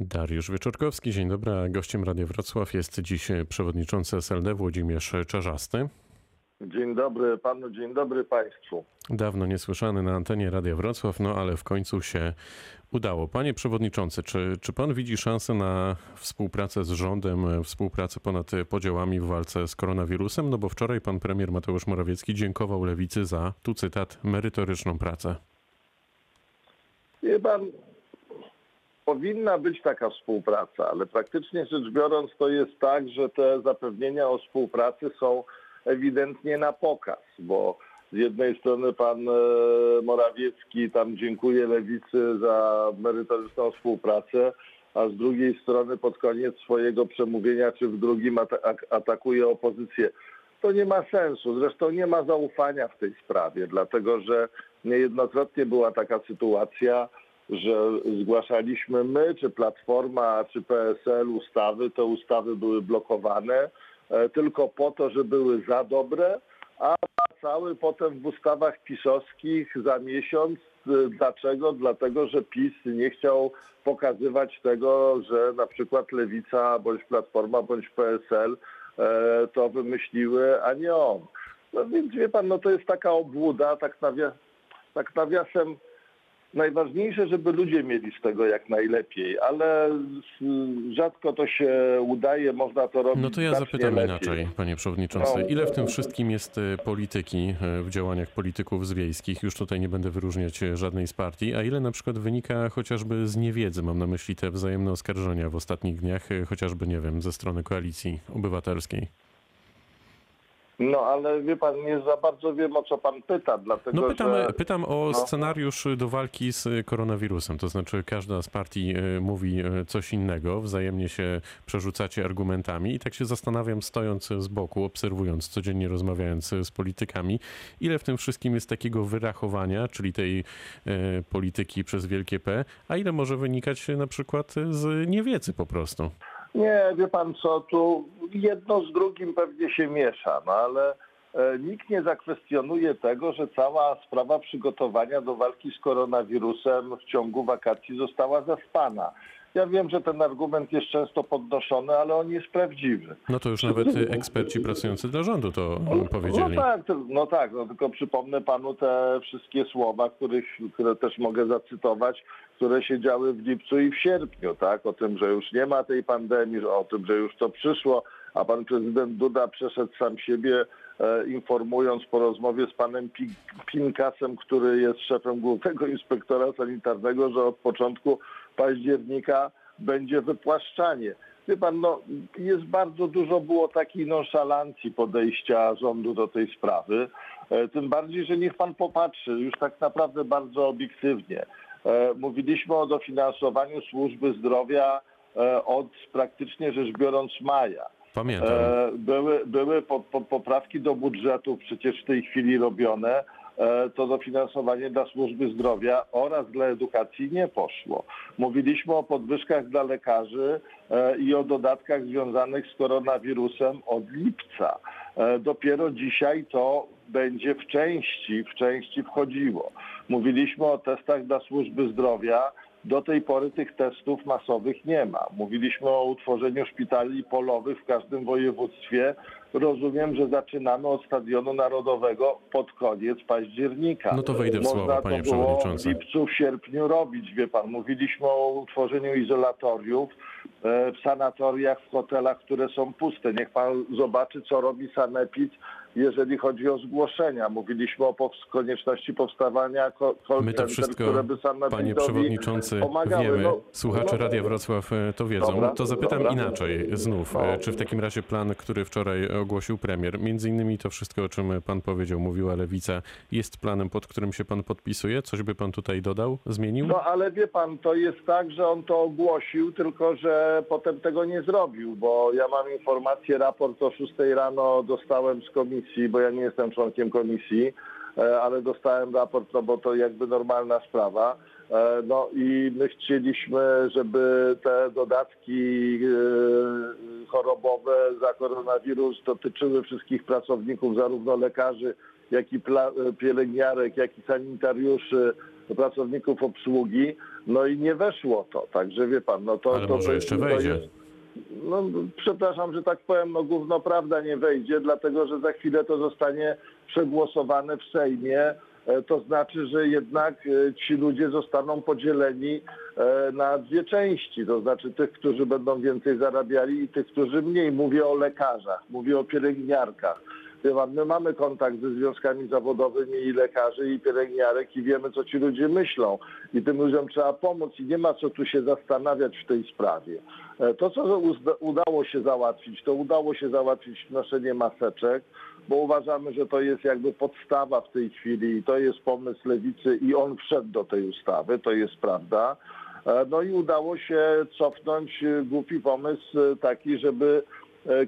Dariusz Wieczorkowski, dzień dobry. Gościem Radia Wrocław jest dziś przewodniczący SLD Włodzimierz Czarzasty. Dzień dobry panu, dzień dobry państwu. Dawno niesłyszany na antenie Radia Wrocław, no ale w końcu się udało. Panie przewodniczący, czy, czy pan widzi szansę na współpracę z rządem, współpracę ponad podziałami w walce z koronawirusem? No bo wczoraj pan premier Mateusz Morawiecki dziękował Lewicy za, tu cytat, merytoryczną pracę. Wie pan, powinna być taka współpraca, ale praktycznie rzecz biorąc to jest tak, że te zapewnienia o współpracy są ewidentnie na pokaz, bo z jednej strony pan e, Morawiecki tam dziękuje Lewicy za merytoryczną współpracę, a z drugiej strony pod koniec swojego przemówienia czy w drugim atakuje opozycję. To nie ma sensu. Zresztą nie ma zaufania w tej sprawie, dlatego że niejednokrotnie była taka sytuacja, że zgłaszaliśmy my, czy Platforma, czy PSL ustawy, te ustawy były blokowane e, tylko po to, że były za dobre, a cały potem w ustawach pisowskich za miesiąc. E, dlaczego? Dlatego, że PiS nie chciał pokazywać tego, że na przykład Lewica, bądź Platforma, bądź PSL e, to wymyśliły, a nie on. No więc wie pan, no to jest taka obłuda, tak, nawia tak nawiasem najważniejsze, żeby ludzie mieli z tego jak najlepiej, ale rzadko to się udaje, można to robić. No to ja zapytam lepiej. inaczej, panie przewodniczący. No. Ile w tym wszystkim jest e, polityki e, w działaniach polityków z wiejskich? Już tutaj nie będę wyróżniać e, żadnej z partii, a ile na przykład wynika chociażby z niewiedzy? Mam na myśli te wzajemne oskarżenia w ostatnich dniach, chociażby, nie wiem, ze strony koalicji obywatelskiej. No ale wie pan, nie za bardzo wiem o co pan pyta, dlatego No pytam, że... pytam o no. scenariusz do walki z koronawirusem, to znaczy każda z partii e, mówi e, coś innego, wzajemnie się przerzucacie argumentami i tak się zastanawiam stojąc z boku, obserwując, codziennie rozmawiając z politykami, ile w tym wszystkim jest takiego wyrachowania, czyli tej e, polityki przez wielkie P, a ile może wynikać na przykład z niewiedzy po prostu. Nie, wie pan co, tu jedno z drugim pewnie się miesza, no ale e, nikt nie zakwestionuje tego, że cała sprawa przygotowania do walki z koronawirusem w ciągu wakacji została zaspana. Ja wiem, że ten argument jest często podnoszony, ale on jest prawdziwy. No to już nawet eksperci pracujący dla rządu to powiedzieli. No tak, no tak, no tylko przypomnę panu te wszystkie słowa, których, które też mogę zacytować, które się działy w lipcu i w sierpniu, tak? O tym, że już nie ma tej pandemii, o tym, że już to przyszło, a pan prezydent Duda przeszedł sam siebie e, informując po rozmowie z panem Pinkasem, który jest szefem głównego inspektora sanitarnego, że od początku października będzie wypłaszczanie. Wie pan, no, jest bardzo dużo było takiej nonszalancji podejścia rządu do tej sprawy. E, tym bardziej, że niech pan popatrzy już tak naprawdę bardzo obiektywnie. E, mówiliśmy o dofinansowaniu służby zdrowia e, od praktycznie rzecz biorąc maja. Pamiętam. Były, były po, po, poprawki do budżetu przecież w tej chwili robione. To dofinansowanie dla służby zdrowia oraz dla edukacji nie poszło. Mówiliśmy o podwyżkach dla lekarzy i o dodatkach związanych z koronawirusem od lipca. Dopiero dzisiaj to będzie w części, w części wchodziło. Mówiliśmy o testach dla służby zdrowia. Do tej pory tych testów masowych nie ma. Mówiliśmy o utworzeniu szpitali polowych w każdym województwie. Rozumiem, że zaczynamy od Stadionu Narodowego pod koniec października. No to wejdę w Można słowo, panie to było przewodniczący. w lipcu, w sierpniu robić, wie pan. Mówiliśmy o utworzeniu izolatoriów e, w sanatoriach, w hotelach, które są puste. Niech pan zobaczy, co robi Sanepid jeżeli chodzi o zgłoszenia. Mówiliśmy o konieczności powstawania call My to wszystko, które by panie przewodniczący, pomagały. wiemy. No, Słuchacze no, Radia Wrocław e, to wiedzą. dobra, to zapytam dobra. inaczej znów. No. E, Czy w takim razie plan, który wczoraj ogłosił premier, między innymi to wszystko, o czym pan powiedział, mówiła Lewica, jest planem, pod którym się pan podpisuje? Coś by pan tutaj dodał, zmienił? No ale wie pan, to jest tak, że on to ogłosił, tylko że potem tego nie zrobił, bo ja mam informację, raport o 6 rano dostałem z komisji, bo ja nie jestem członkiem komisji, ale dostałem raport, no bo to jakby normalna sprawa. E, No i my chcieliśmy, żeby te dodatki e, chorobowe za koronawirus dotyczyły wszystkich pracowników, zarówno lekarzy, jak i pielęgniarek, jak i sanitariuszy, pracowników obsługi. No i nie weszło to, także wie pan, no to... Ale to może to- jeszcze to wejdzie. jest- no, przepraszam, że tak powiem, no gówno prawda nie wejdzie, dlatego że za chwilę to zostanie przegłosowane w Sejmie. E, To znaczy, że jednak e, ci ludzie zostaną podzieleni e, na dwie części. To znaczy tych, którzy będą więcej zarabiali i tych, którzy mniej. Mówię o lekarzach, mówię o pielęgniarkach. My mamy kontakt ze związkami zawodowymi i lekarzy i pielęgniarek i wiemy, co ci ludzie myślą. I tym ludziom trzeba pomóc i nie ma co tu się zastanawiać w tej sprawie. E, To, co udało się załatwić, to udało się załatwić noszenie maseczek, bo uważamy, że to jest jakby podstawa w tej chwili i to jest pomysł lewicy i on wszedł do tej ustawy, to jest prawda. E, No i udało się cofnąć e, głupi pomysł taki, żeby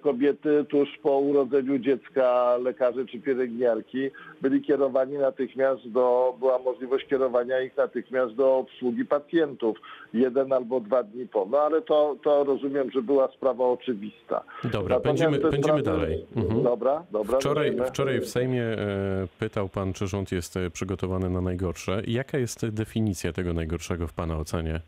kobiety tuż po urodzeniu dziecka, lekarze czy pielęgniarki byli kierowani natychmiast do, była możliwość kierowania ich natychmiast do obsługi pacjentów jeden albo dwa dni po. No ale to, to rozumiem, że była sprawa oczywista. Dobra, Natomiast będziemy, będziemy sprawy- dalej. Mhm. Dobra, dobra. Wczoraj, będziemy. wczoraj w Sejmie e, pytał pan, czy rząd jest e, przygotowany na najgorsze. Jaka jest definicja tego najgorszego w pana ocenie?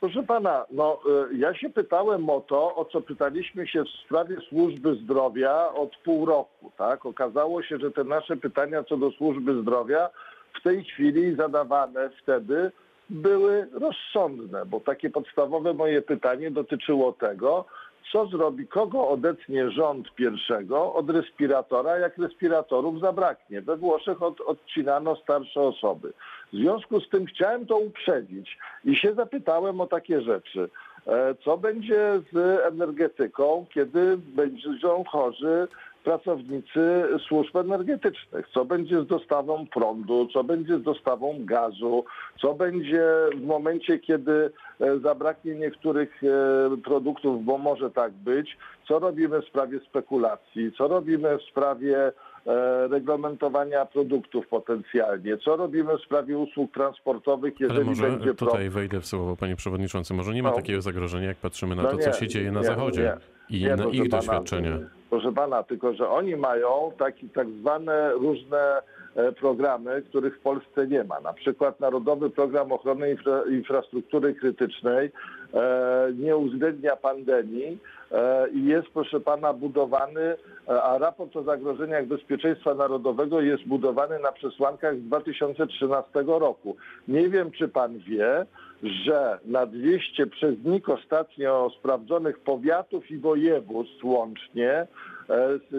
Proszę pana, no y, ja się pytałem o to, o co pytaliśmy się w sprawie służby zdrowia od pół roku, tak? Okazało się, że te nasze pytania co do służby zdrowia w tej chwili zadawane wtedy były rozsądne, bo takie podstawowe moje pytanie dotyczyło tego, co zrobi, kogo odetnie rząd pierwszego od respiratora, jak respiratorów zabraknie. We Włoszech od, odcinano starsze osoby. W związku z tym chciałem to uprzedzić i się zapytałem o takie rzeczy. E, Co będzie z energetyką, kiedy będą chorzy pracownicy służb energetycznych? Co będzie z dostawą prądu? Co będzie z dostawą gazu? Co będzie w momencie, kiedy e, zabraknie niektórych e, produktów, bo może tak być? Co robimy w sprawie spekulacji? Co robimy w sprawie e, reglamentowania produktów potencjalnie? Co robimy w sprawie usług transportowych, Ale jeżeli może będzie tutaj wejdę w słowo, panie przewodniczący. Może nie ma No. takiego zagrożenia, jak patrzymy na No to, nie, co się dzieje na nie, Zachodzie i Nie, na ich pana, doświadczenia. Proszę pana, tylko że oni mają taki, tak zwane różne e, programy, których w Polsce nie ma. Na przykład Narodowy Program Ochrony Infra, Infrastruktury Krytycznej e, nie uwzględnia pandemii e, i jest, proszę pana, budowany, e, a raport o zagrożeniach bezpieczeństwa narodowego jest budowany na przesłankach z 2013 roku. Nie wiem, czy pan wie, że na 200 przez NIK ostatnio sprawdzonych powiatów i województw łącznie e,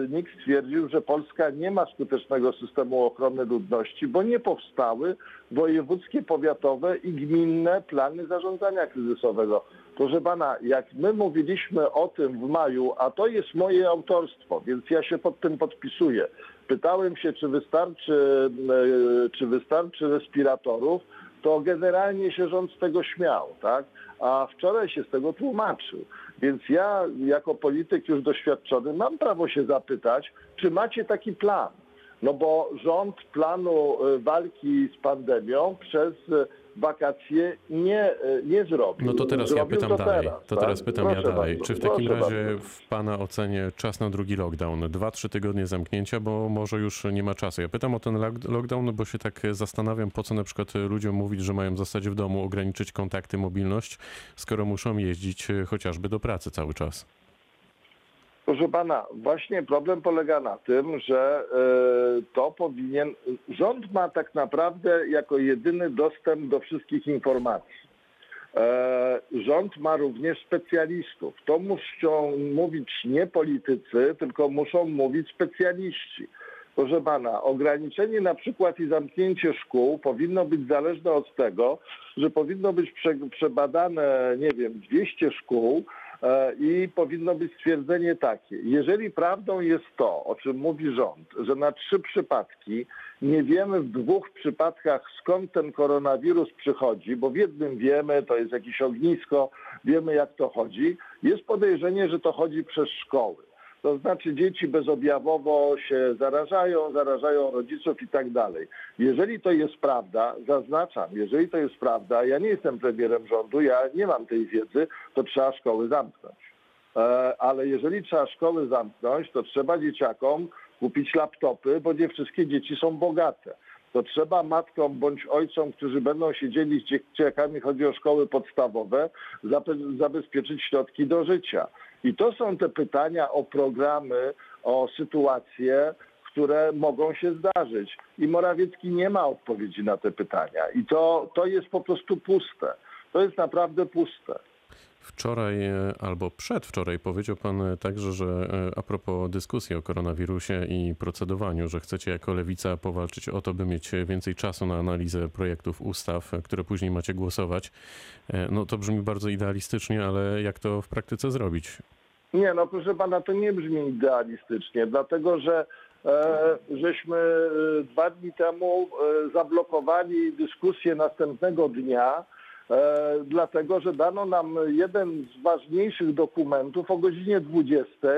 NIK stwierdził, że Polska nie ma skutecznego systemu ochrony ludności, bo nie powstały wojewódzkie, powiatowe i gminne plany zarządzania kryzysowego. Proszę pana, jak my mówiliśmy o tym w maju, a to jest moje autorstwo, więc ja się pod tym podpisuję. Pytałem się, czy wystarczy, e, czy wystarczy respiratorów, to generalnie się rząd z tego śmiał, tak? A wczoraj się z tego tłumaczył. Więc ja jako polityk już doświadczony mam prawo się zapytać, czy macie taki plan? No bo rząd planu y, walki z pandemią przez wakacje nie, y, nie zrobił. No to teraz ja Zrobił pytam to dalej. Teraz, to tak? teraz pytam ja Proszę dalej. bardzo, Czy w takim razie bardzo. w Pana ocenie czas na drugi lockdown? Dwa, trzy tygodnie zamknięcia, bo może już nie ma czasu. Ja pytam o ten lock- lockdown, bo się tak zastanawiam, po co na przykład ludziom mówić, że mają zostać w domu, ograniczyć kontakty, mobilność, skoro muszą jeździć e, chociażby do pracy cały czas. Proszę pana, właśnie problem polega na tym, że e, to powinien. Rząd ma tak naprawdę jako jedyny dostęp do wszystkich informacji. E, Rząd ma również specjalistów. To muszą mówić nie politycy, tylko muszą mówić specjaliści. Proszę pana, ograniczenie na przykład i zamknięcie szkół powinno być zależne od tego, że powinno być prze, przebadane, nie wiem, 200 szkół i powinno być stwierdzenie takie. Jeżeli prawdą jest to, o czym mówi rząd, że na trzy przypadki nie wiemy w dwóch przypadkach skąd ten koronawirus przychodzi, bo w jednym wiemy, to jest jakieś ognisko, wiemy jak to chodzi, jest podejrzenie, że to chodzi przez szkoły. To znaczy dzieci bezobjawowo się zarażają, zarażają rodziców i tak dalej. Jeżeli to jest prawda, zaznaczam, jeżeli to jest prawda, ja nie jestem premierem rządu, ja nie mam tej wiedzy, to trzeba szkoły zamknąć. E, Ale jeżeli trzeba szkoły zamknąć, to trzeba dzieciakom kupić laptopy, bo nie wszystkie dzieci są bogate. to trzeba matkom bądź ojcom, którzy będą siedzieli z dzieciakami, chodzi o szkoły podstawowe, zabezpieczyć środki do życia. I to są te pytania o programy, o sytuacje, które mogą się zdarzyć. I Morawiecki nie ma odpowiedzi na te pytania. I to, to jest po prostu puste. To jest naprawdę puste. Wczoraj e, albo przedwczoraj powiedział pan także, że e, a propos dyskusji o koronawirusie i procedowaniu, że chcecie jako lewica powalczyć o to, by mieć więcej czasu na analizę projektów ustaw, które później macie głosować. E, No to brzmi bardzo idealistycznie, ale jak to w praktyce zrobić? Nie, no proszę pana, to nie brzmi idealistycznie, dlatego że e, żeśmy dwa dni temu e, zablokowali dyskusję następnego dnia, dlatego że dano nam jeden z ważniejszych dokumentów o godzinie 20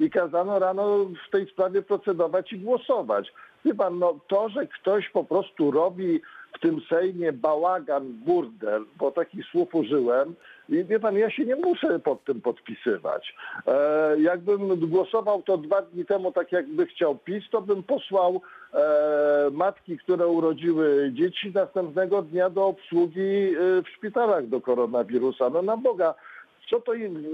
i kazano rano w tej sprawie procedować i głosować. Wie pan, no to, że ktoś po prostu robi w tym Sejmie bałagan, burdel, bo takich słów użyłem, i wie pan, ja się nie muszę pod tym podpisywać. E, jakbym głosował to dwa dni temu, tak jakby chciał PiS, to bym posłał e, matki, które urodziły dzieci następnego dnia do obsługi e, w szpitalach do koronawirusa. No na Boga, co to im,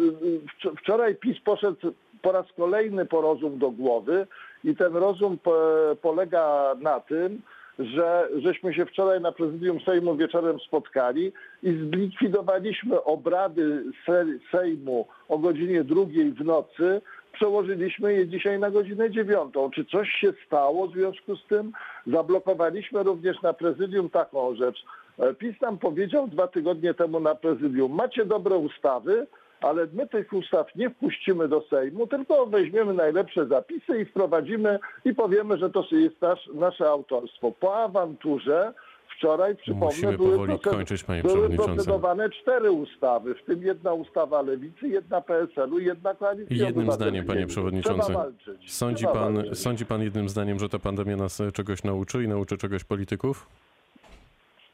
wczo- wczoraj PiS poszedł po raz kolejny po rozum do głowy i ten rozum po, polega na tym, że żeśmy się wczoraj na prezydium Sejmu wieczorem spotkali i zlikwidowaliśmy obrady Se- Sejmu o godzinie drugiej w nocy, przełożyliśmy je dzisiaj na godzinę dziewiątą. Czy coś się stało w związku z tym? Zablokowaliśmy również na prezydium taką rzecz. E, PiS nam powiedział dwa tygodnie temu na prezydium, macie dobre ustawy, ale my tych ustaw nie wpuścimy do Sejmu, tylko weźmiemy najlepsze zapisy i wprowadzimy i powiemy, że to jest nasz, nasze autorstwo. Po awanturze wczoraj, przypomnę, Musimy były, powoli proced- kończyć, panie były przewodniczący. procedowane cztery ustawy, w tym jedna ustawa Lewicy, jedna PSL-u, jedna Koalicji Jednym zdaniem, panie przewodniczący. Walczyć. Sądzi pan, walczyć. sądzi pan jednym zdaniem, że ta pandemia nas e, czegoś nauczy i nauczy czegoś polityków?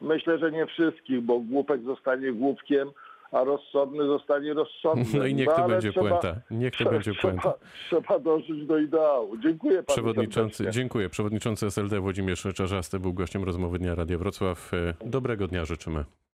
Myślę, że nie wszystkich, bo głupek zostanie głupkiem, a rozsądny zostanie rozsądnym. No i niech to ale będzie trzeba, puenta. Niech to będzie puenta. Trzeba, dążyć do ideału. Dziękuję panu Przewodniczący, serdecznie. dziękuję. Przewodniczący SLD Włodzimierz Czarzasty był gościem rozmowy Dnia Radia Wrocław. E, Dobrego dnia życzymy.